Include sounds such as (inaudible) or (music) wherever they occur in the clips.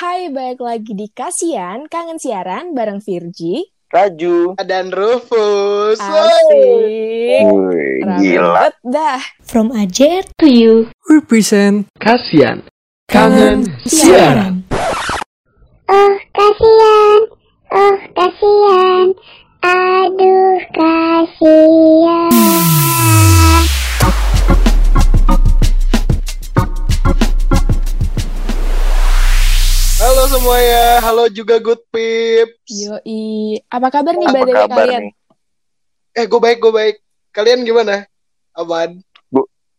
Hai, balik lagi di Kasian, Kangen Siaran bareng Virgi. Raju. Dan Rufus. Asik. Rame gila. dah. From Ajer to you. Represent Kasian Kangen Siaran Oh kasihan, oh kasihan, aduh kasihan. Halo semuanya, halo juga Good Pips. Yoi. Apa kabar nih, Apa kabar kalian? nih? Eh, gue baik, gue baik. Kalian gimana? Aman.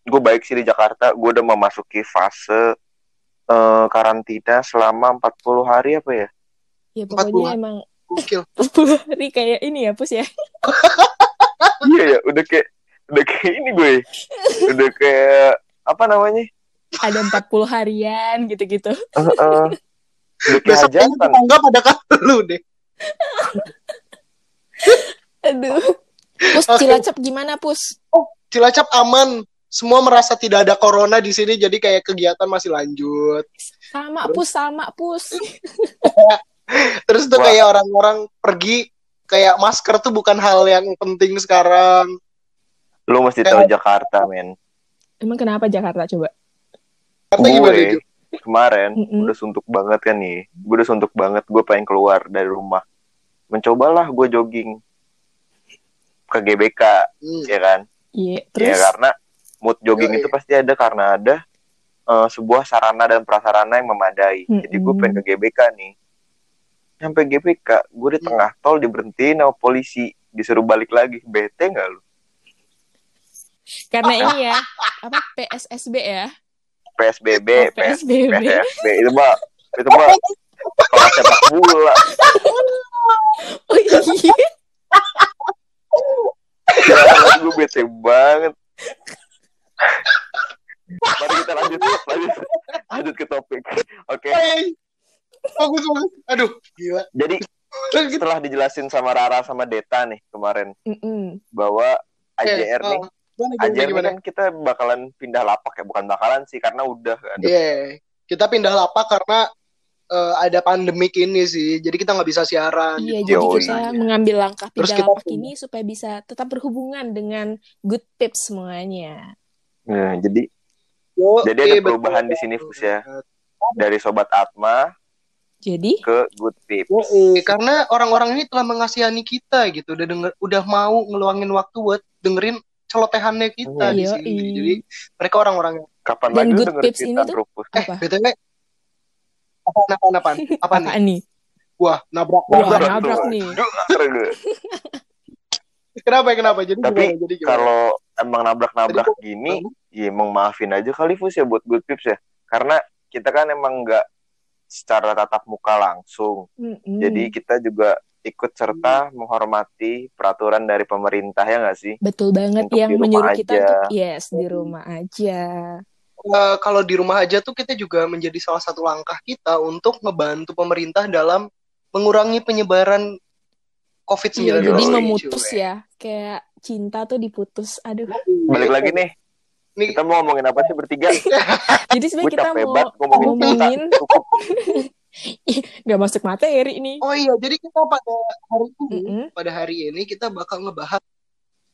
Gue baik sih di Jakarta. Gue udah memasuki fase eh, karantina selama 40 hari apa ya? Ya Empat pokoknya bulan. emang Gokil. (laughs) 40 hari kayak ini ya, Pus ya. (laughs) iya ya, udah kayak udah kayak ini gue. Udah kayak apa namanya? Ada 40 harian gitu-gitu. Udah kayak Besok kayaknya tetangga pada kan lu deh. (laughs) Aduh. Pus, Oke. Cilacap gimana, Pus? Cilacap aman. Semua merasa tidak ada corona di sini, jadi kayak kegiatan masih lanjut. Sama, Pus, sama, Pus. (laughs) Terus tuh Wah. kayak orang-orang pergi, kayak masker tuh bukan hal yang penting sekarang. Lu mesti tahu Jakarta, men. Emang kenapa Jakarta coba? Kata gimana, Kemarin Mm-mm. udah suntuk banget kan nih. Gue udah suntuk banget. Gue pengen keluar dari rumah. Mencobalah gue jogging ke GBK, Hmm. ya kan? Iya, Ya terus karena mood jogging Yoi. itu pasti ada karena ada eh, sebuah sarana dan prasarana yang memadai. Jadi gue pengen ke GBK nih. Sampai GBK, gue di Hmm. tengah tol diberhentiin sama polisi, disuruh balik lagi. Bete nggak lu? karena (laughs) ini ya, apa PSSB ya? PSBB, Oh, PS, PSBB. PSB itu mah itu mah sekolah sepak bola. Oh iya. Ya, gue bete banget. Mari kita lanjut, lanjut, lanjut ke topik. Oke, Hey. Bagus banget. Aduh, gila. jadi setelah dijelasin sama Rara sama Deta nih kemarin Mm-mm. bahwa Eh, AJR nih oh, gimana, gimana, gimana? kan kita bakalan pindah lapak ya bukan bakalan sih karena udah kan Iya, kita pindah lapak karena eh, ada pandemik ini sih, jadi kita nggak bisa siaran. Iya, gitu. jadi Yoi. kita mengambil langkah Terus pindah kita lapak pindah. ini supaya bisa tetap berhubungan dengan good tips semuanya. nah, jadi Yo, Jadi ada perubahan betul. di sini, Fus, ya. dari sobat Atma Jadi, ke Good Tips Yo, iya, karena orang-orang ini telah mengasihani kita gitu, udah denger, udah mau ngeluangin waktu buat dengerin celotehannya kita Hmm. di sini. Jadi mereka orang-orang yang kapan Dan lagi Good Tips ini kita tuh- eh apa? btw apaan apaan apaan (laughs) apa nih? Apaan nih? Wah nabrak Wah, nabrak. nabrak nih. (laughs) Kenapa kenapa? Jadi Tapi gimana? Jadi gimana? kalau emang nabrak-nabrak gini ya emang maafin aja kali Fus ya buat Good Tips ya karena kita kan emang nggak secara tatap muka langsung Mm-mm. jadi kita juga ikut serta menghormati peraturan dari pemerintah ya nggak sih betul banget Untuk yang menyuruh kita aja. untuk yes di rumah aja. Eh, kalau di rumah aja tuh kita juga menjadi salah satu langkah kita untuk ngebantu pemerintah dalam mengurangi penyebaran COVID-19. Iya, jadi memutus ya, kayak cinta tuh diputus. Aduh. balik lagi nih Nih, kita mau ngomongin apa sih bertiga (laughs) Jadi sebenarnya kita mau ngomongin ngomongin cinta cukup (laughs) nggak masuk materi nih. oh iya, jadi kita pada hari ini, Mm-mm. pada hari ini kita bakal ngebahas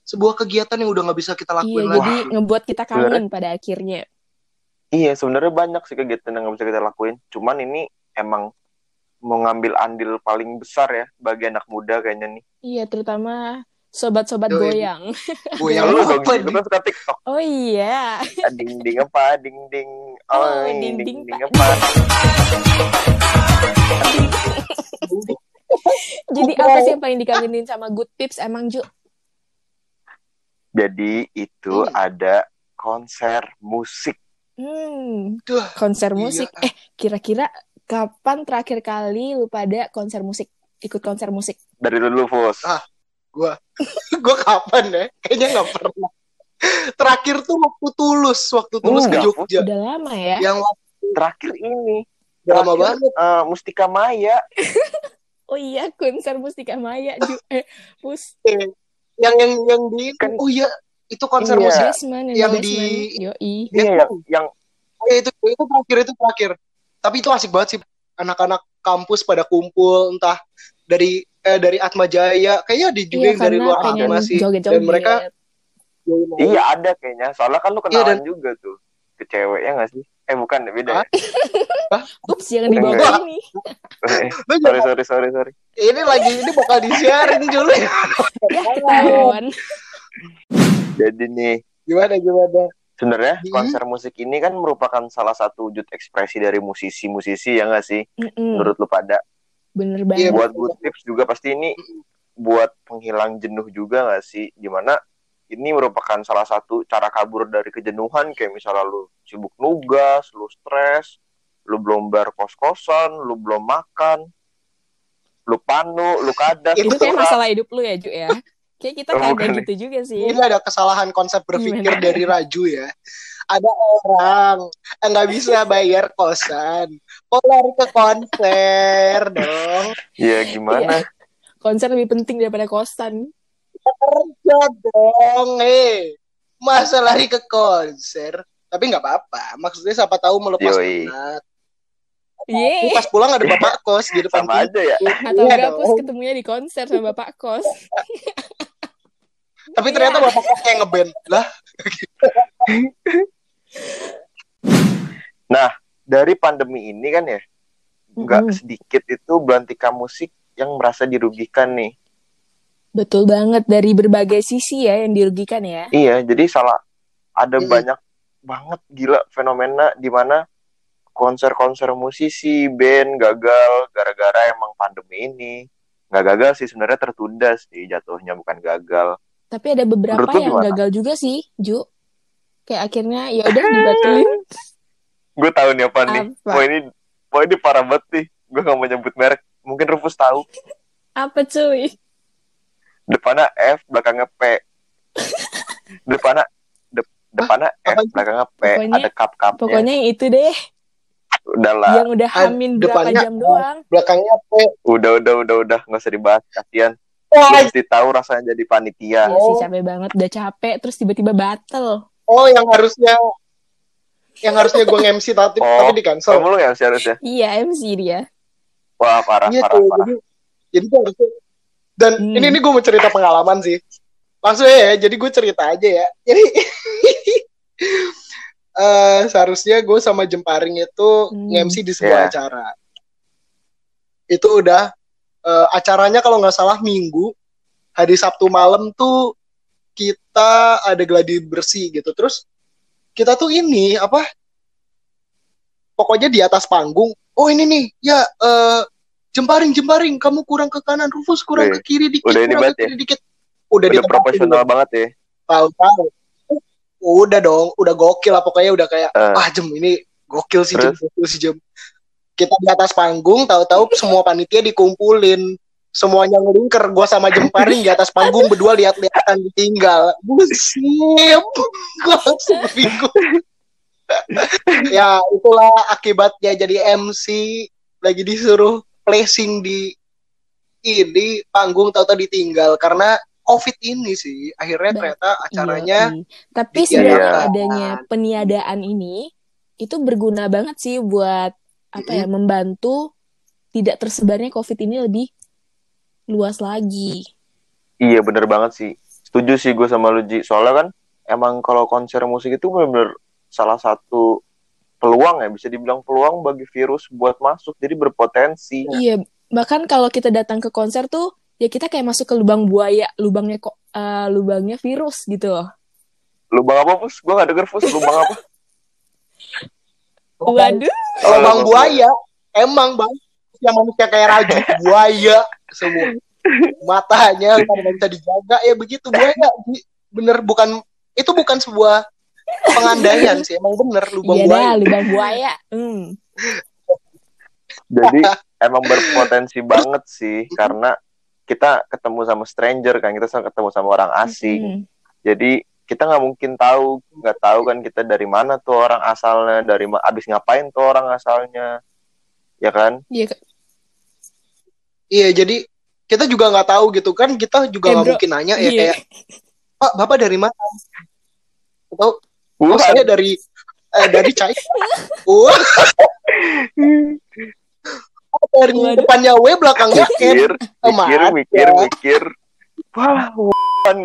sebuah kegiatan yang udah nggak bisa kita Iya, lakuin jadi lagi. ngebuat kita kangen pada akhirnya. Iya, sebenarnya banyak sih kegiatan yang nggak bisa kita lakuin. Cuman ini emang mau ngambil andil paling besar ya bagi anak muda kayaknya nih. Iya, terutama sobat-sobat goyang. (laughs) Gue yang Lu dong, apa lu kan suka TikTok. Oh iya. Ah, Ding ding apa, ding ding. Oh, Oh, ding ding, ding, apa. (laughs) Jadi apa sih yang paling dikangenin sama Good Tips emang Ju? Jadi itu Hmm. ada konser musik. Hmm, Duh, konser Iya. musik. Eh, kira-kira kapan terakhir kali lu pada konser musik? Ikut konser musik? Dari dulu, Fus. Ah. Gue (laughs) kapan ya? Kayaknya nggak pernah. Terakhir tuh waktu tulus, waktu tulus ke Enggak, Jogja. Udah lama ya? Yang Terakhir ini. udah lama banget. eh, Mustika Maya. (laughs) Oh iya, konser Mustika Maya. Ju. (laughs) Eh, Pus. Yang yang yang di Kan- oh iya itu konser Iya. musik. Basement, yang di- Yoi. Iya, yang, yang Oh iya itu itu terakhir itu terakhir. Tapi itu asik banget sih. anak-anak kampus pada kumpul entah dari eh, dari Atma Jaya kayaknya ada juga Iya, yang dari luar masih joget-joget. dan mereka Iya ada kayaknya. Soalnya kan lu kenalan juga tuh ke cewek ya nggak sih? Eh bukan beda. ya? Ups, jangan dibawa ini. (laughs) Sorry sorry sorry sorry. ini lagi ini bakal di share ini dulu ya Ya, ketahuan. Jadi nih gimana gimana sebenarnya Hmm. konser musik ini kan merupakan salah satu wujud ekspresi dari musisi-musisi ya nggak sih? Mm-mm, Menurut lu pada? Bener Iya, banget. buat good tips juga pasti ini buat penghilang jenuh juga gak sih di mana ini merupakan salah satu cara kabur dari kejenuhan kayak misalnya lu sibuk nugas lu stres lu belum bayar kos-kosan lu belum makan lu panu lu kadas Itu kayak masalah hidup lu ya, Ju ya? Kayak kita Oh, kadang bukan gitu juga sih. ini ada kesalahan konsep berpikir Gimana? dari Raju ya ada orang yang nggak bisa bayar kosan kok lari ke konser dong. Ya gimana? Konser lebih penting daripada kosan. kerja dong eh. Masa lari ke konser? Tapi nggak apa-apa. Maksudnya siapa tahu melepas Yoi. penat Yeay. pas pulang ada bapak kos di depan sama aja ya. Atau Iya enggak, dong. Pus ketemunya di konser sama Bapak Kos. tapi ternyata bapak kos kayak ngeband. Lah dari pandemi ini kan ya nggak Mm-mm. sedikit itu belantika musik yang merasa dirugikan nih Betul banget dari berbagai sisi ya yang dirugikan ya. Iya, jadi salah ada Mm-mm. banyak banget gila fenomena di mana konser-konser musisi, band gagal gara-gara emang pandemi ini. Nggak gagal sih sebenarnya tertunda sih jatuhnya bukan gagal. Tapi ada beberapa Menurut yang gimana? gagal juga sih, Ju. Kayak akhirnya ya udah dibatalin. Gue tahu nih apa nih. Apa? Wah ini, wah ini parah banget nih. Gue nggak mau nyebut merek. Mungkin Rufus tahu. Apa cuy? Depannya F, belakangnya P. (laughs) depannya de- depannya F, Apa sih? belakangnya P. Pokoknya- ada cup-cupnya. Pokoknya yang itu deh, Udah lah. yang udah Ah, hamin berapa depannya- jam doang. belakangnya P Udah, udah, udah, udah. Nggak usah dibahas. Kasian. oh, mesti tahu rasanya jadi panitia. Iya sih capek banget, udah capek terus tiba-tiba batal. oh yang harusnya yang harusnya gue nge-MC tapi Oh, tapi di cancel Kamu lu ya harusnya. Iya MC dia. Wah parah, Iya parah, tuh, parah. jadi jadi tuh harusnya dan Hmm. ini ini gue mau cerita pengalaman sih. Langsung ya, jadi gue cerita aja ya. (laughs) Jadi eh seharusnya gue sama Jemparing itu Hmm. nge-MC di sebuah Iya. acara. Itu udah eh, acaranya kalau nggak salah Minggu, hari Sabtu malam tuh kita ada gladi bersih gitu. Terus kita tuh ini apa? Pokoknya di atas panggung. Oh ini nih, ya eh jemparing jemparing, kamu kurang ke kanan, Rufus kurang Wih, ke kiri dikit, udah ini kurang ke ya? dikit. Udah, Udah profesional banget ya. tahu tahu. Udah dong, udah gokil lah pokoknya udah kayak Eh. wah jem ini gokil sih jem, gokil sih jem. Kita di atas panggung, tahu-tahu semua panitia dikumpulin. Semuanya ngelingker, gua sama Jemparing di atas panggung berdua lihat-lihatan ditinggal. Buset, gua langsung bingung. ya itulah akibatnya jadi MC lagi disuruh placing di ini panggung tahu-tahu ditinggal karena covid ini sih akhirnya ternyata acaranya Iya. Tapi Iya. sebenarnya adanya peniadaan ini itu berguna banget sih buat apa ya membantu tidak tersebarnya COVID ini lebih luas lagi. Iya bener banget sih. Setuju sih gue sama lu Ji. Soalnya kan emang kalau konser musik itu bener-bener salah satu peluang ya bisa dibilang peluang bagi virus buat masuk jadi berpotensi. Iya, bahkan kalau kita datang ke konser tuh ya kita kayak masuk ke lubang buaya, lubangnya kok eh, lubangnya virus gitu loh. Lubang apa Pus? Gue gak denger Pus. Lubang apa? Waduh, kalau bang buaya emang bang yang manusia kayak raju buaya semua matanya kalau nggak bisa dijaga ya begitu buaya Ji. bener bukan itu bukan sebuah pengandaian sih emang bener lubang iya buaya dah lubang buaya. Hmm. Jadi (laughs) emang berpotensi banget sih karena kita ketemu sama stranger kan, kita sama- ketemu sama orang asing. Hmm. Jadi kita nggak mungkin tahu, nggak tahu kan kita dari mana tuh orang asalnya, dari abis ngapain tuh orang asalnya, ya kan? Iya, iya jadi kita juga nggak tahu gitu kan kita juga nggak mungkin nanya ya iya. kayak pak bapak dari mana atau oh, Wah, saya dari eh, dari China wah (laughs) (laughs) dari Waduh. depannya W belakangnya N mikir mikir aja. mikir mikir wah wan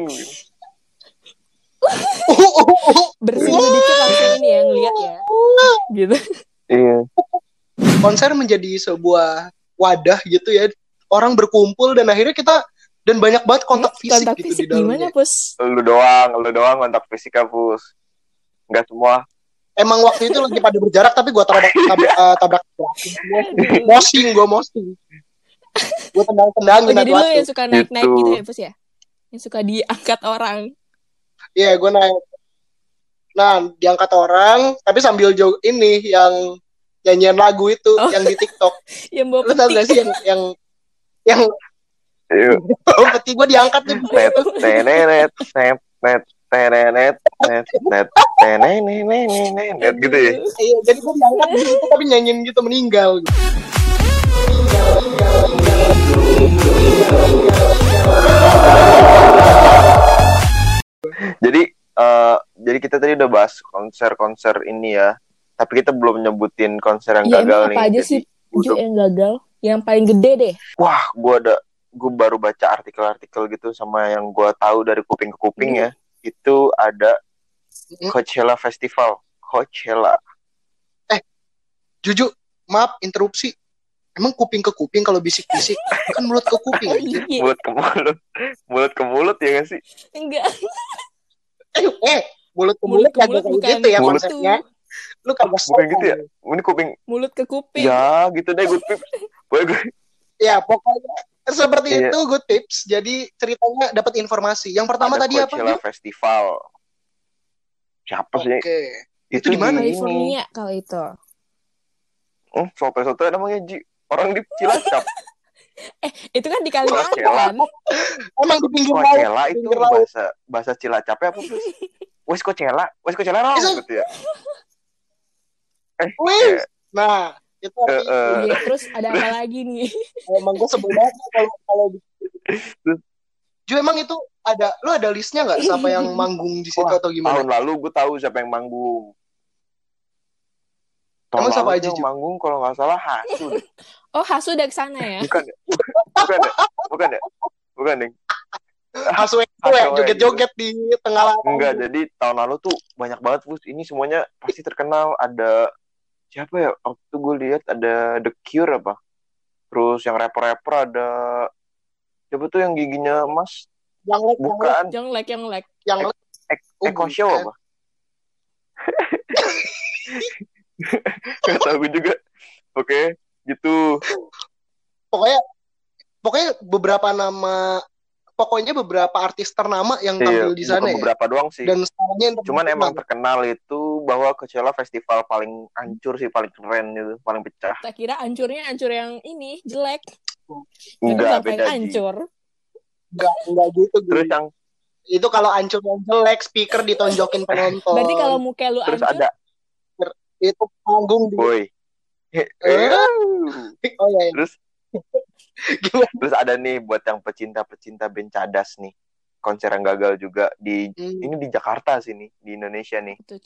(laughs) Bersinggung dikit langsung ini ya ngeliat ya. Gitu. iya konser menjadi sebuah wadah gitu ya orang berkumpul dan akhirnya kita dan banyak banget kontak fisik Kontak gitu fisik di dalamnya gimana, Pus? lu doang lu doang kontak fisik hapus nggak semua emang waktu itu lagi pada berjarak tapi gua tabrak tabrak, (laughs) eh, tabrak mosing gua mosing gua tendang Oh, tendangin jadi lu yang suka naik-naik Gitu. gitu ya, Pus ya? Yang suka diangkat orang. iya gua naik nah diangkat orang tapi sambil jog ini yang nyanyian lagu itu Oh. yang di TikTok (laughs) Yang bawa lu tau peti. gak sih yang yang yang Iya. peti gua diangkat tuh net tenenet net net tenenet net net tenenet net gitu ya Iya, jadi gue diangkat di situ tapi nyanyiin gitu meninggal. jadi eh, jadi kita tadi udah bahas konser-konser ini ya tapi kita belum nyebutin konser yang Iya, gagal emang nih apa aja Jadi, sih untuk- yang gagal? Yang paling gede deh. wah gue ada gue baru baca artikel-artikel gitu sama yang gue tahu dari kuping ke kuping ya itu ada Hmm. Coachella Festival Coachella Jujur, maaf interupsi. Emang kuping ke kuping kalau bisik-bisik (laughs) kan mulut ke kuping. Oh iya. mulut ke mulut mulut ke mulut ya gak sih Enggak. Eh, eh, mulut ke Mulut mulut ke mulut bukan gitu ya Mulut. konsepnya. Lu kagak bukan gitu ya ini kuping Mulut ke kuping. ya gitu deh good tips gue Ya, pokoknya seperti Iya. itu good tips. Jadi ceritanya dapat informasi. Yang pertama ada tadi apa? Coachella Ju? Festival siapa Oke. sih Itu di mana? ini. California kalau itu. Hmm, soto-soto namanya Ji. Orang di Cilacap. (laughs) Itu kan di Kalimantan. Emang di pinggir laut. Coachella itu bahasa bahasa Cilacapnya apa terus? Wes Coachella, Wes Coachella Itu- gitu ya. Eh, Wih. Nah, itu eh, Iya, terus ada apa (laughs) lagi nih? emang gue sebel banget kalau kalau di- Ju emang itu ada lu ada listnya nggak siapa yang (laughs) manggung di situ Wah, atau gimana? tahun lalu gue tahu siapa yang manggung. Tahun Emang siapa lalu aja, Ju? yang manggung kalau nggak salah Hasu deh. (laughs) Oh, Hasu udah ke sana ya? Bukan ya? Bukan ya? Bukan ya? Bukan deh. Haswe itu ya joget-joget di tengah lapangan. Enggak, jadi tahun lalu tuh banyak banget Bus. Ini semuanya pasti terkenal. Ada siapa ya? Waktu itu gue lihat ada The Cure apa? Terus yang rapper-rapper ada siapa tuh yang giginya emas? Yang lek, yang lek, Bukan. Yang like, yang like. yang lek. Oh, Eko Show apa? (laughs) Gak tahu gue juga. Oke, gitu. Pokoknya pokoknya beberapa nama pokoknya beberapa artis ternama yang tampil di sana ya. beberapa doang sih. Dan Cuman emang terkenal itu bahwa Coachella festival paling hancur sih, paling keren gitu, paling pecah. Tak kira hancurnya hancur yang ini, jelek. Enggak beda hancur. enggak enggak gitu. Gu. Terus yang itu kalau ancur yang jelek speaker ditonjokin penonton. Berarti kalau muka lu terus hancur, ada itu panggung di boy. Eh? (laughs) Oh iya, iya. Terus (laughs) Gimana? terus ada nih buat yang pecinta-pecinta band cadas nih. Konser yang gagal juga di Hmm. ini di Jakarta sini, di Indonesia nih. Tuh.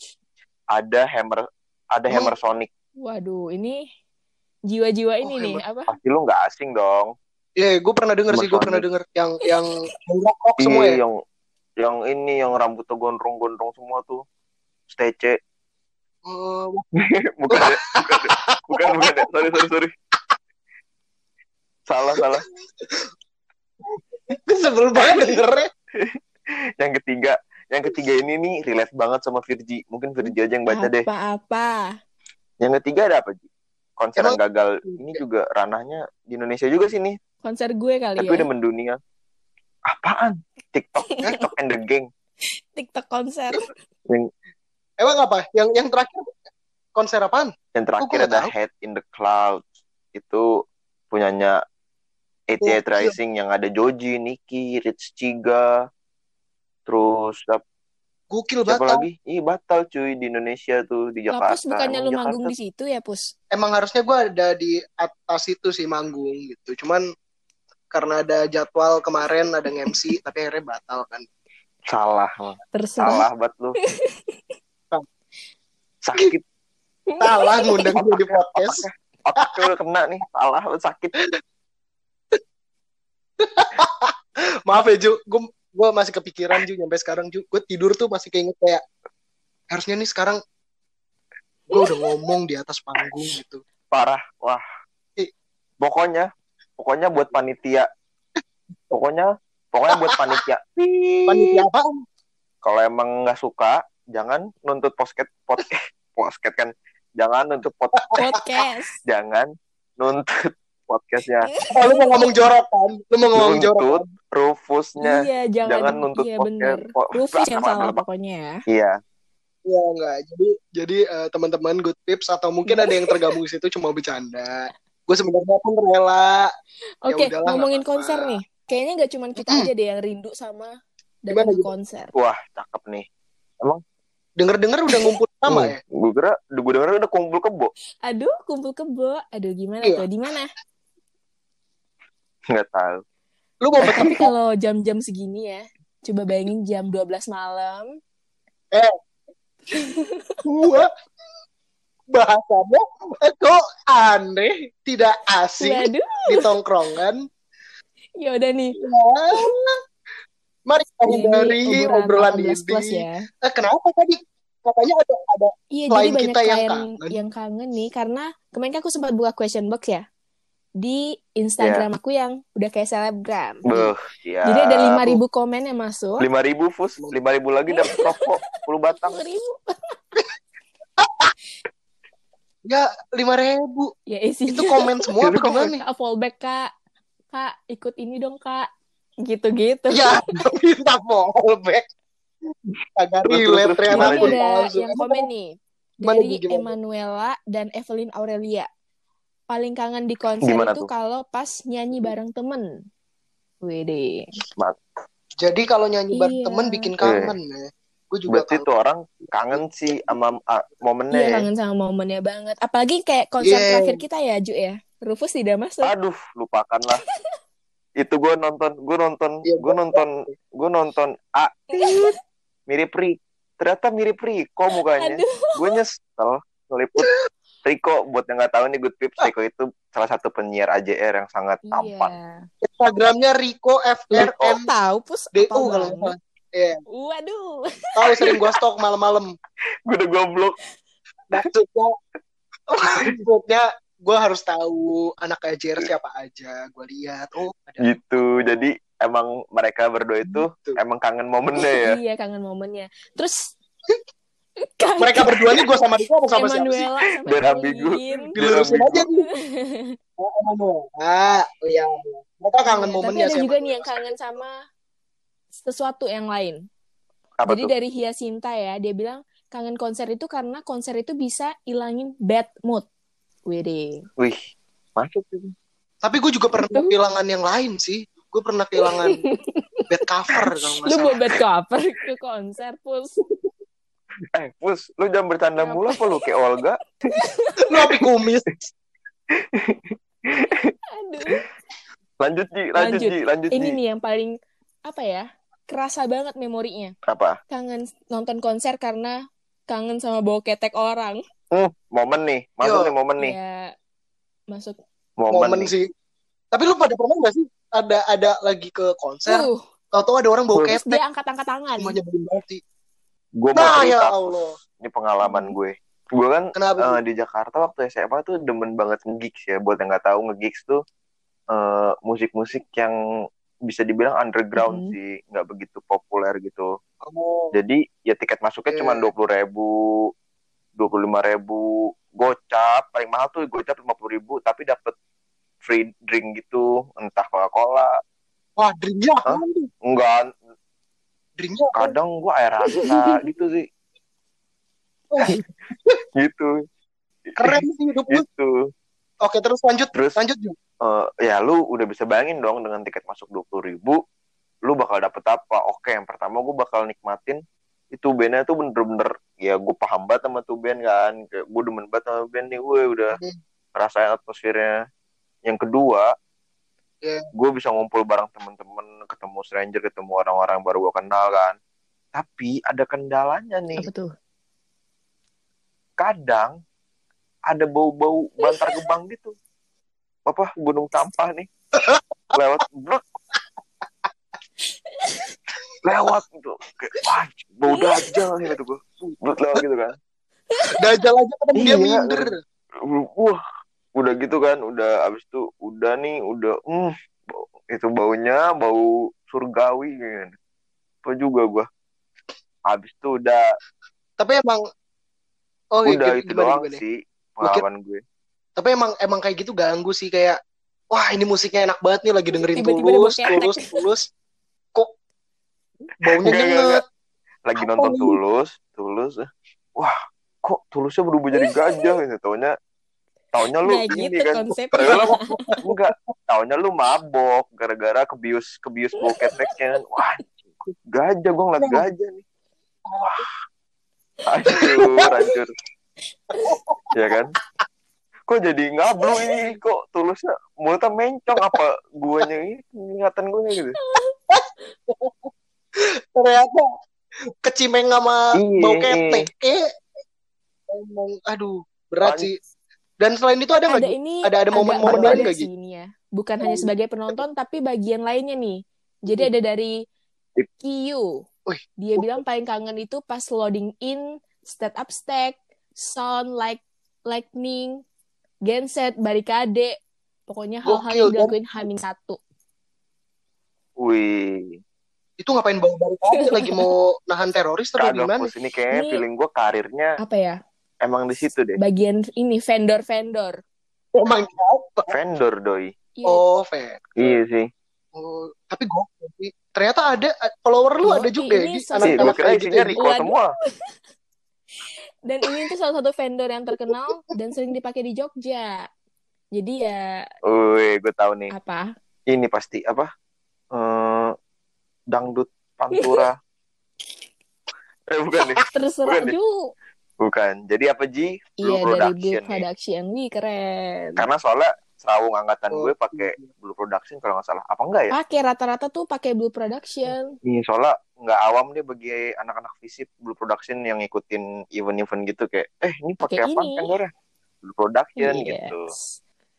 Ada Hammer ada Emang- Hammer Sonic. waduh, ini jiwa-jiwa ini Oh, nih, apa? Pasti lu nggak asing dong. Iya, gue pernah denger sih, gue pernah denger yang yang rock semua ya. yang yang ini yang rambutnya gondrong-gondrong semua tuh. Stece. Eh, (laughs) bukan ya? Bukan ya? Bukan, bukan ya? Sorry, sorry, sorry. Salah, salah. gue sebel banget dengernya. Yang ketiga, yang ketiga ini nih relate banget sama Virgi. Mungkin Virgi aja yang baca deh. Apa-apa. Yang ketiga ada apa, Ji? Konser Emang- yang gagal ini juga ranahnya di Indonesia juga sih nih, Konser gue kali tapi ya. udah mendunia. Apaan? TikTok, (laughs) TikTok and the gang. TikTok konser. Emang apa? Yang yang terakhir konser apaan? Yang terakhir ada tahu. Head in the Clouds. Itu punyanya 88 Oh, iya. Rising yang ada Joji, Niki, Rich Chiga. Terus Gokil siapa banget. lagi? Ih, batal cuy di Indonesia tuh di Jakarta. Pus, bukannya Emang lu manggung di situ ya, Pus? Emang harusnya gue ada di atas itu sih manggung gitu. Cuman karena ada jadwal kemarin ada MC (laughs) tapi akhirnya batal kan. salah. Terserah. salah banget lu. (laughs) Sakit. Salah ngundang gue di podcast. otaknya udah kena nih salah sakit (laughs) Maaf ya Ju, gue gue masih kepikiran Ju sampai sekarang Ju. Gue tidur tuh masih keinget kayak harusnya nih sekarang gue udah ngomong di atas panggung gitu. parah wah Ih. pokoknya pokoknya buat panitia pokoknya pokoknya buat panitia Panitia apa? kalau emang nggak suka jangan nuntut posket podcast (laughs) posket kan jangan nuntut pod, Podcast. jangan nuntut podcastnya (laughs) Oh, lu mau ngomong jorok kan? Lu mau ngomong jorok nuntut kan? Rufusnya Iya, jangan, jangan nuntut iya podcast bener. Po- Rufus yang salah apa- pokoknya ya. iya Iya enggak. Jadi jadi eh, teman-teman good tips atau mungkin ada yang tergabung di situ cuma bercanda. Gue sebenarnya pun rela. Oke, udahlah, ngomongin nggak apa-apa. konser nih. Kayaknya nggak cuma kita aja deh yang rindu sama gimana? konser. wah cakep nih Denger-denger udah ngumpul sama Hmm, ya? gue kira gue denger udah kumpul kebo Aduh, kumpul kebo. Aduh, gimana Iya. tuh? Di mana? Nggak tahu Lu mau Tapi kalau jam-jam segini ya, coba bayangin jam 12 malam. gua bahasanya kok aneh, tidak asing Waduh, di tongkrongan. ya udah nih. Ya. Mari hindari obrolan 18 plus ini. ya. Eh, kenapa tadi? Katanya ada ada Iya, jadi banyak kita yang kangen. yang kangen nih karena kemarin kan aku sempat buka question box ya di Instagram aku yang udah kayak selebgram. Beuh, ya. Jadi ada 5000 komen yang masuk. lima ribu fus lima ribu lagi dapat rokok 10 batang 5000. ya lima ribu. Ya isinya Itu komen semua apa Itu komen. gimana nih? Kak fallback kak kak ikut ini dong kak gitu-gitu Ya, (laughs) minta fallback. Agak relate terus, ternyata ini ada yang komen nih dari? Emanuela dan Evelyn Aurelia paling kangen di konser Gimana itu kalau pas nyanyi bareng temen. Wede. Jadi kalau nyanyi bareng Iya. temen bikin kangen ya. Gue juga berarti kangen. tuh orang kangen sih sama ah, momennya Iya ya. kangen sama momennya banget. Apalagi kayak konser Yeah. terakhir kita ya Ju ya. Rufus tidak masuk aduh lupakanlah. (laughs) Itu gue nonton gue nonton Iya, gue nonton gue nonton A. Mirip Ri. Ternyata mirip Riko mukanya. Aduh. Gue nyesel ngeliput Riko buat yang nggak tahu nih good tips Riko itu salah satu penyiar AJR yang sangat tampan. Iya Instagramnya Rico Kok FRM tahu Pus? DU Apal kalau. Iya, Waduh. Tahu sering gua stok malam-malam. gue udah goblok. Maksudnya, maksudnya gue harus tahu anak AJR siapa aja. Gue lihat, oh ada gitu. jadi emang mereka berdua itu gitu. emang kangen momennya ya. Iya kangen momennya. Terus kangen Mereka berdua nih gue sama Rico apa sama siapa sih? Biar ambigu. Dilurusin aja nih. Oh, Emmanuel. Ah, oh iya. Mereka kangen Iya, momennya Tapi ada siapa? juga nih yang kangen sama sesuatu yang lain. apa Jadi tuh dari Hyacinta ya, dia bilang kangen konser itu karena konser itu bisa ilangin bad mood. Wede. wih masuk sih Tapi gue juga pernah kehilangan yang lain sih. Gue pernah kehilangan (laughs) bed cover kalau nggak Lu mau bad cover ke konser, Pus. (laughs) eh Pus lu jangan bercanda Kenapa? mulu apa lu kayak Olga (laughs) Lu api kumis. Aduh. lanjut Ji lanjut, Lanjut. Ji lanjut Ini Ji nih yang paling apa ya? Kerasa banget memorinya. apa Kangen nonton konser karena kangen sama bawa ketek orang. Hmm, momen nih masuk Yo. nih momen nih Ya masuk. momen, Momen nih sih. Tapi lu pada pernah gak sih ada ada lagi ke konser? Uh, Tahu-tahu ada orang bawa Terus ketek. dia angkat-angkat tangan. Semuanya belum mati. Gue mau Nah ya cerita Allah. ini pengalaman gue gue kan Kenapa? eh, di Jakarta waktu SMA tuh demen banget nge-gigs ya buat yang nggak tahu nge-gigs tuh eh, musik-musik yang bisa dibilang underground Mhm. sih nggak begitu populer gitu Kamu jadi ya tiket masuknya Iya. cuma dua puluh ribu dua puluh lima ribu gocap paling mahal tuh gocap lima puluh ribu tapi dapet free drink gitu entah coca cola Wah, drinknya apaan tuh? enggak Drinknya apa? kadang gua air rasa (laughs) gitu sih gitu Keren sih hidup lu. gitu Oke, terus lanjut. terus Lanjut eh, ya lu udah bisa bayangin dong dengan tiket masuk dua puluh ribu lu bakal dapet apa oke yang pertama gue bakal nikmatin itu bandnya tuh bener-bener ya gue paham banget sama tuh band kan gue demen banget sama band nih gue udah Hmm. ngerasain atmosfernya yang kedua Iya. gue bisa ngumpul bareng temen-temen ketemu stranger ketemu orang-orang baru gue kenal kan. Tapi ada kendalanya nih. Apa tuh? kadang ada bau-bau bantar gebang (laughs) gitu. Apa gunung sampah nih. Lewat blek lewat gitu. Kayak wah bau dajal gitu gue lewat gitu kan. (laughs) Dajal aja kan dia Iya. minder. wah udah gitu kan udah abis itu udah nih udah hmm bau- itu baunya bau surgawi kan apa juga gua abis itu udah Tapi emang Oh, iya, udah gimana, itu gimana, doang gimana? sih pengalaman gue Tapi emang emang kayak gitu ganggu sih kayak wah ini musiknya enak banget nih lagi dengerin Tiba-tiba ada tulus, tulus, tulus. Kok baunya Enggak, enggak, nyenget. lagi Apa nonton nih? tulus tulus eh. wah kok tulusnya berubah jadi gajah gitu taunya taunya lu Nggak ini gitu kan konsepnya. Enggak taunya lu mabok gara-gara kebius kebius bau keteknya wah gajah gue ngeliat gajah nih. Wah hancur hancur. Ya kan? Kok jadi ngablu ini? Kok tulusnya mulutnya mencong? Apa guanya ini? Ingatan gue gitu. Ternyata kecimeng sama Iya, bau ketek. Eh, emang aduh berat sih. Dan selain itu ada nggak? ada ini Ada- ada momen-momen lain nggak, Gi? sih ini ya. Bukan hanya sebagai penonton tapi bagian lainnya nih. Jadi ada dari Kiyu. Wih. dia bilang paling kangen itu pas loading in step up stack sound like lightning genset barikade. Pokoknya hal-hal yang dilakuin Hamin satu. Wih. Itu ngapain bau barikade? (laughs) Lagi mau nahan teroris atau gimana? ini Ini- feeling gue karirnya apa ya emang di situ deh. Bagian ini vendor vendor Emang apa? vendor doi. Iya, Oh, fair. iya sih. Oh, tapi gue ternyata ada follower lu Yoi, ada juga ya ini Gi? salah sih gue anak-anak kira gitu isinya ya, Gi? Riko semua. (laughs) Dan ini tuh salah satu vendor yang terkenal dan sering dipakai di Jogja. Jadi ya wih gue tahu nih. apa? Ini pasti apa? Eh dangdut pantura. (laughs) Eh bukan nih. Terserah Bukan deh. Bukan jadi apa Ji Blue Iya dari Blue Production nih. Production, wih keren. karena soalnya serawung angkatan Oh, gue pakai Blue Production kalau nggak salah apa enggak ya Pakai rata-rata tuh pakai Blue Production. Nih soalnya nggak awam deh bagi anak-anak visip Blue Production yang ngikutin event-event gitu kayak eh ini pakai apa ini. vendornya Blue Production Yes. gitu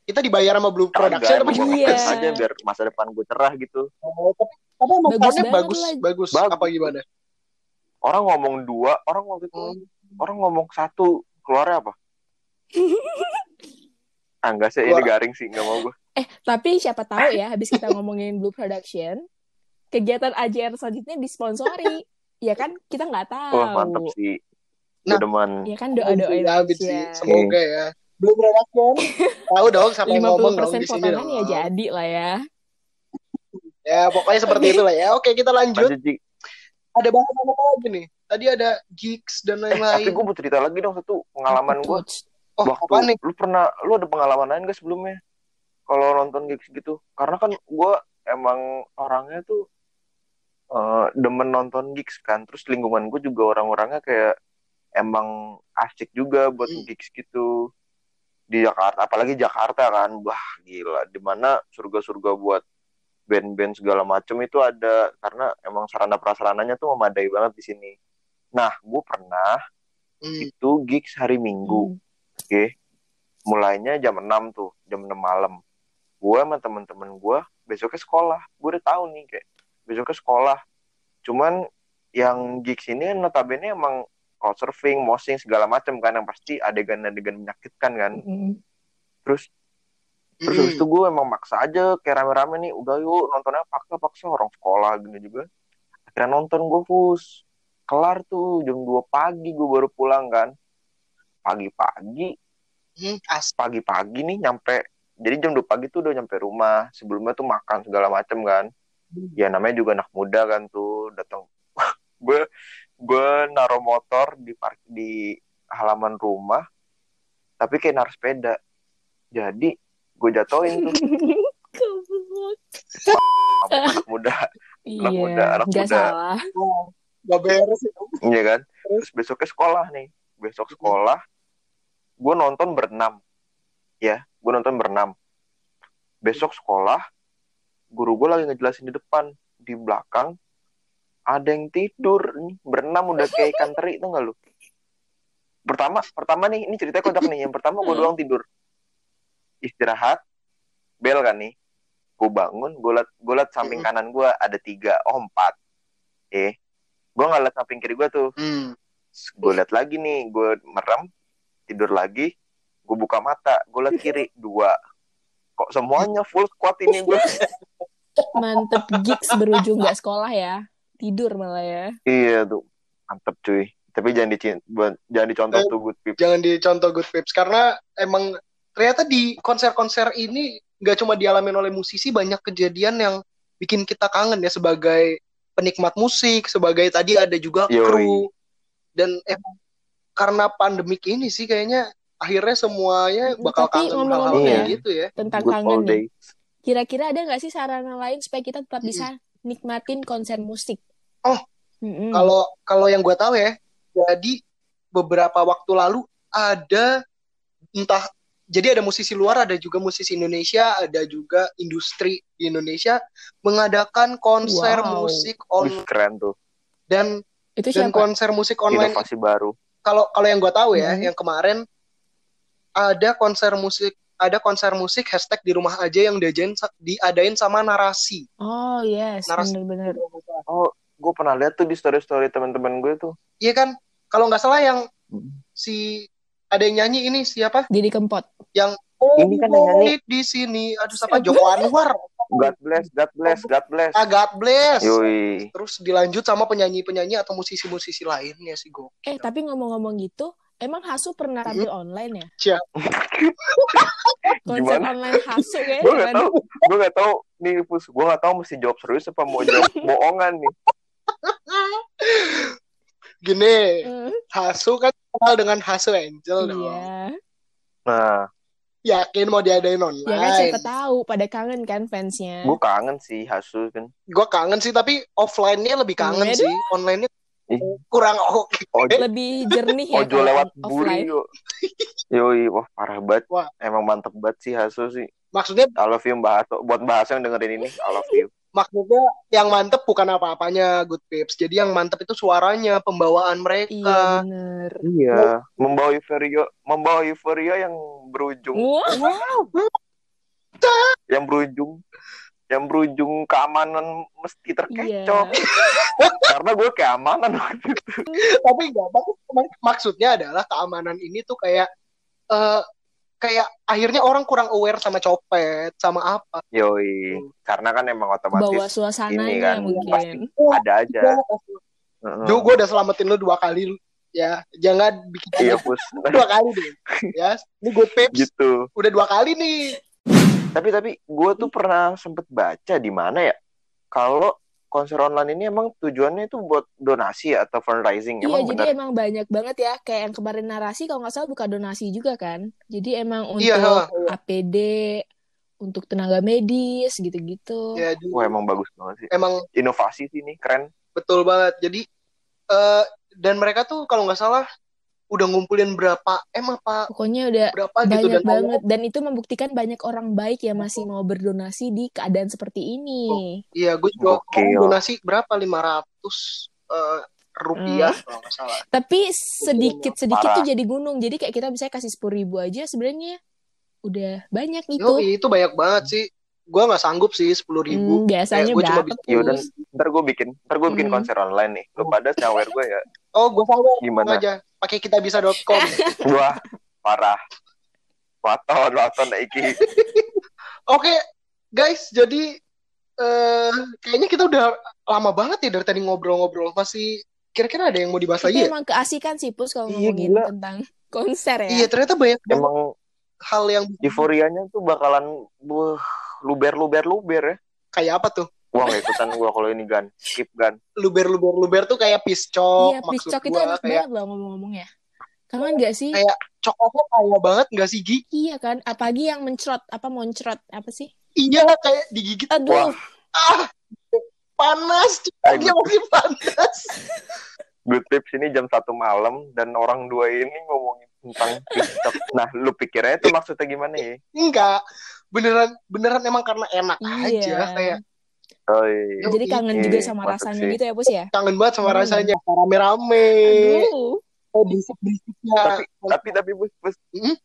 Kita dibayar sama Blue Production apa gue gimana? Iya. aja biar masa depan gue cerah gitu Oh, tapi, tapi emang Bagus bagus, lah. bagus, Bagus. Apa gimana? orang ngomong dua orang waktu itu Hmm. Orang ngomong satu keluarnya apa (laughs) ah enggak sih ini Keluar. garing sih nggak mau gue Eh, tapi siapa tahu ya habis kita ngomongin Blue Production, kegiatan AJR selanjutnya disponsori. Ya kan kita nggak tahu. wah mantap sih Nah. demen Ya kan doa-doain Ya, Abid sih. Semoga ya. Blue Production. Tahu dong sampai ngomong dong 50% di sini dong. ya jadi lah ya. Ya, pokoknya seperti (laughs) itulah ya. Oke, kita lanjut. Ada bahasan apa lagi nih? Tadi ada gigs dan eh tapi lain-lain. gue mau cerita lagi dong satu pengalaman gue. Oh, waktu apa nih? lu pernah lu ada pengalaman lain gak sebelumnya? Kalau nonton gigs gitu. Karena kan gue emang orangnya tuh eh, demen nonton gigs kan. Terus lingkungan gue juga orang-orangnya kayak emang asik juga buat Hmm. gigs gitu. Di Jakarta apalagi Jakarta kan. Wah gila. Di mana surga-surga buat band-band segala macem itu ada. Karena emang sarana prasarananya tuh memadai banget di sini nah gue pernah Hmm. itu gigs hari Minggu Hmm. Oke. Mulainya jam 6 tuh, jam 6 malam. Gue sama temen-temen gue besoknya sekolah. Gue udah tahu nih kayak besoknya sekolah. Cuman yang gigs ini kan notabene emang crowd surfing, moshing segala macam kan yang pasti adegan-adegan menyakitkan kan. Mm. Terus terus Hmm. habis itu gue emang maksa aja kayak rame-rame nih, udah yuk nontonnya paksa-paksa orang sekolah gini juga. Akhirnya nonton gue fus. Kelar tuh jam 2 pagi gue baru pulang kan. Pagi-pagi. Hmm, as. pagi-pagi nih nyampe. Jadi jam 2 pagi tuh udah nyampe rumah. Sebelumnya tuh makan segala macem kan. Ya namanya juga anak muda kan tuh datang gue (laughs) gue naruh motor di park di halaman rumah tapi kayak naruh sepeda. Jadi gue jatoin tuh. (laughs) Sama anak muda. Anak Iya, muda, anak muda. salah. Gak beres itu. iya kan? Terus? Besoknya sekolah nih. Besok sekolah gue nonton berenam. Ya gue nonton berenam. Besok sekolah guru gue lagi ngejelasin di depan. Di belakang ada yang tidur nih. Berenam udah (laughs) kayak ikan teri tuh gak lu? Pertama pertama nih ini ceritanya kocak nih. Yang pertama gue Hmm. doang tidur. Istirahat bel kan nih. Gue bangun gue liat gue liat samping Hmm. kanan gue ada tiga oh empat. Eh gue nggak liat samping kiri gue tuh Hmm. gue liat lagi nih gue merem tidur lagi gue buka mata gue liat kiri (laughs) dua kok semuanya full squad ini gue (laughs) Mantep gigs berujung nggak sekolah ya. Tidur malah ya. iya tuh mantep cuy tapi jangan di jangan dicontoh Eh, tuh good pip Jangan dicontoh good vibes karena emang ternyata di konser-konser ini nggak cuma dialamin oleh musisi banyak kejadian yang bikin kita kangen ya sebagai penikmat musik, sebagai tadi ada juga Yoi. kru dan emang karena pandemik ini sih kayaknya akhirnya semuanya bakal tapi kangen ngomong-ngomong hal-hal kayak ya, gitu ya. Tentang good kangen nih. Kira-kira ada nggak sih sarana lain supaya kita tetap bisa nikmatin konser musik? Oh, Mm-mm. Kalau kalau yang gue tahu ya, jadi beberapa waktu lalu ada entah jadi ada musisi luar, ada juga musisi Indonesia, ada juga industri di Indonesia mengadakan konser Wow. musik Wih, on keren tuh dan itu dan siapa? konser musik online. inovasi baru Kalau kalau yang gue tahu ya, Mhm. yang kemarin ada konser musik ada konser musik hashtag di rumah aja yang diadain diadain sama narasi. Oh yes, Narasi. bener-bener. oh gue pernah lihat tuh di story story teman-teman gue tuh Iya kan? Kalau nggak salah yang Hmm. si ada yang nyanyi ini siapa? Jadi kempot. yang oh Ini kan yang nyanyi. di sini aduh siapa Joko Anwar God bless God bless God bless ah God bless yoi terus dilanjut sama penyanyi-penyanyi atau musisi-musisi lainnya sih gue Eh tapi ngomong-ngomong gitu, emang Hasu pernah tampil online ya? Cia. Konser Gimana? online Hasu ya? gue nggak tahu gue nggak tahu nih pus gue nggak tahu mesti jawab serius apa mau jawab bohongan nih (laughs) gini Hmm, Hasu kan kenal dengan Hasu Angel dong. Iya. nah. Yakin mau diadain Ya kan online siapa tahu pada kangen kan fansnya. gue kangen sih Hasu kan. Gue kangen sih tapi offline-nya lebih kangen Waduh. sih. online-nya kurang oke. Ojo Lebih jernih ya ojo kalau lewat buri yuk yoi wah parah banget. Wah. emang mantep banget sih Hasu sih maksudnya I love you Mbak Hasu buat bahasa yang dengerin ini I love you. Maksudnya yang mantep bukan apa-apanya good pips jadi yang mantep itu suaranya pembawaan Iya mereka bener. iya membawa euforia membawa euforia yang berujung. Wah, yang berujung yang berujung keamanan mesti iya. terkecoh (laughs) karena gue keamanan waktu itu. Tapi enggak maksudnya adalah keamanan ini tuh kayak eh kayak akhirnya orang kurang aware sama copet sama apa. Yoi. Karena kan emang Bawa otomatis suasananya ini kan, mungkin. ada aja. Heeh. Duh, gue udah selamatin lu dua kali lu. ya jangan bikin iya pus. (laughs) Dua kali deh. (laughs) Ya ini good pips gitu. Udah dua kali nih. Tapi tapi gue tuh pernah sempet baca di mana ya? Kalau konser online ini emang tujuannya itu buat donasi ya, atau fundraising Iya, emang jadi benar emang banyak banget ya. Kayak yang kemarin narasi kalau nggak salah buka donasi juga kan. Jadi emang untuk Iya, ha. APD, untuk tenaga medis gitu-gitu. ya jadi wah emang bagus banget sih emang inovasi sih ini keren betul banget jadi eh dan mereka tuh kalau nggak salah udah ngumpulin berapa m apa Pokoknya udah berapa gitu banyak dan banget. dan itu membuktikan banyak orang baik yang masih mau berdonasi di keadaan seperti ini. iya gue juga kemarin donasi berapa? 500 eh, rupiah kalau nggak salah. Tapi sedikit sedikit Parah. tuh jadi gunung. Jadi kayak kita bisa kasih sepuluh ribu aja sebenarnya udah banyak Yo, itu. itu banyak banget sih. Gue nggak sanggup sih sepuluh ribu. Hmm, biasanya Kayak gue cuma berapa bisa- Yaudah, ntar gue bikin ntar gue bikin Hmm. konser online nih. Lu pada nyawer gue ya. Oh gue sama gimana? Aja pakai kita bisa.com (laughs) wah parah waton waton iki Oke, guys, jadi eh kayaknya kita udah lama banget ya dari tadi ngobrol-ngobrol. Masih kira-kira ada yang mau dibahas lagi ya? emang keasikan sih Pus kalau Iya, ngomongin gila. tentang konser ya. Iya, ternyata banyak emang hal yang euforianya tuh bakalan buh, luber luber luber ya kayak apa tuh? Wah nggak ikutan gue kalau ini gan skip gan Luber-luber-luber tuh kayak piscok, Iya, maksud piscok itu gua enak kayak banget loh ngomong-ngomong ya. Kangen gak sih? kayak coklatnya kaya banget nggak sih Gi? Iya kan, apalagi yang mencrot, apa moncrot, apa sih? Iya, kayak digigit. Aduh, Ah, panas, Eh, dia masih panas. (laughs) good tips ini jam satu malam dan orang dua ini ngomongin tentang TikTok. Nah, lu pikirnya itu maksudnya gimana ya? Enggak, beneran beneran emang karena enak Iya. aja kayak Oh, iya. jadi kangen Iya, juga sama rasanya sih. gitu ya, Pus ya? kangen banget sama Hmm. rasanya rame-rame Aduh. oh, berisik-berisiknya. tapi tapi tapi Fus, Fus. Hmm?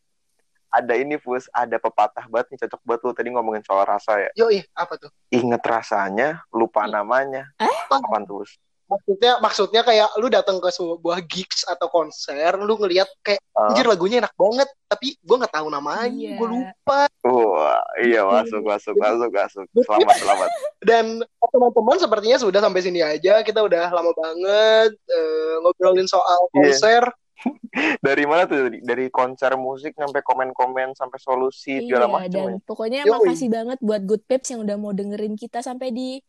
ada ini Fus ada pepatah banget nih cocok banget lu tadi ngomongin soal rasa ya Yo, ih, apa tuh? inget rasanya lupa namanya Eh? apaan tuh Fus? Maksudnya maksudnya kayak lu datang ke sebuah gigs atau konser, lu ngelihat kayak Ah. anjir lagunya enak banget, tapi gua nggak tahu namanya, Iya. gua lupa. Wah, iya masuk masuk masuk masuk selamat selamat Dan teman-teman sepertinya sudah sampai sini aja. Kita udah lama banget eh, ngobrolin soal Iya. konser. (laughs) dari mana tuh dari, dari konser musik sampai komen-komen sampai solusi segala Iya, macam dan ya. pokoknya Yoi. makasih banget buat Good Pips yang udah mau dengerin kita sampai di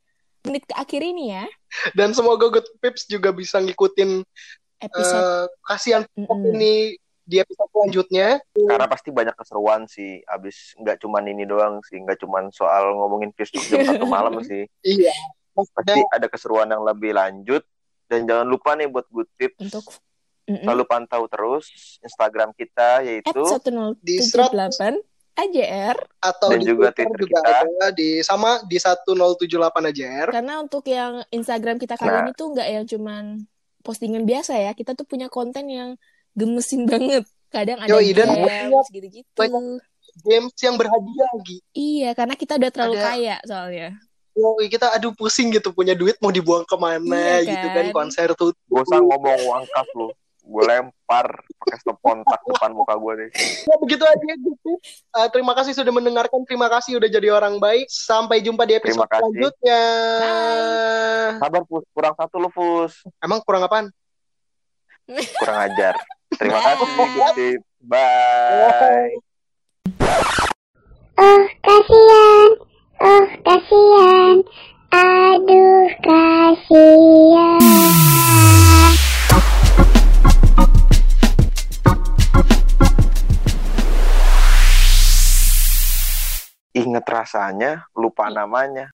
menit ke akhir ini ya. Dan semoga Good Pips juga bisa ngikutin Episode eh, kasihan Mm-mm. ini di episode selanjutnya. karena pasti banyak keseruan sih abis nggak cuman ini doang sih nggak cuman soal ngomongin Facebook jam satu (laughs) malam sih Iya. pasti ada keseruan yang lebih lanjut dan jangan lupa nih buat good tips untuk Mm-mm. selalu pantau terus Instagram kita yaitu 1078 AJR atau Dan di juga Twitter Twitter juga kita. ada di sama di 1078 AJR. karena untuk yang Instagram kita kali Nah. ini tuh nggak yang cuman postingan biasa ya kita tuh punya konten yang gemesin (laughs) banget kadang ada Yoi, games gitu-gitu Games yang berhadiah lagi. iya karena kita udah terlalu Ada- kaya soalnya Yoi, kita aduh pusing gitu punya duit mau dibuang ke mana Iya gitu kan kan? konser tuh. usah ngomong uang kas lu gue lempar pakai stop kontak depan muka gue deh Ya begitu aja gitu. Uh, terima kasih sudah mendengarkan. Terima kasih udah jadi orang baik. Sampai jumpa di episode Terima kasih. selanjutnya. sabar Fus kurang satu lu Fus Emang kurang apaan? (laughs) kurang ajar terima Bye. kasih bye Oh kasihan, oh kasihan, aduh kasihan. Inget rasanya lupa namanya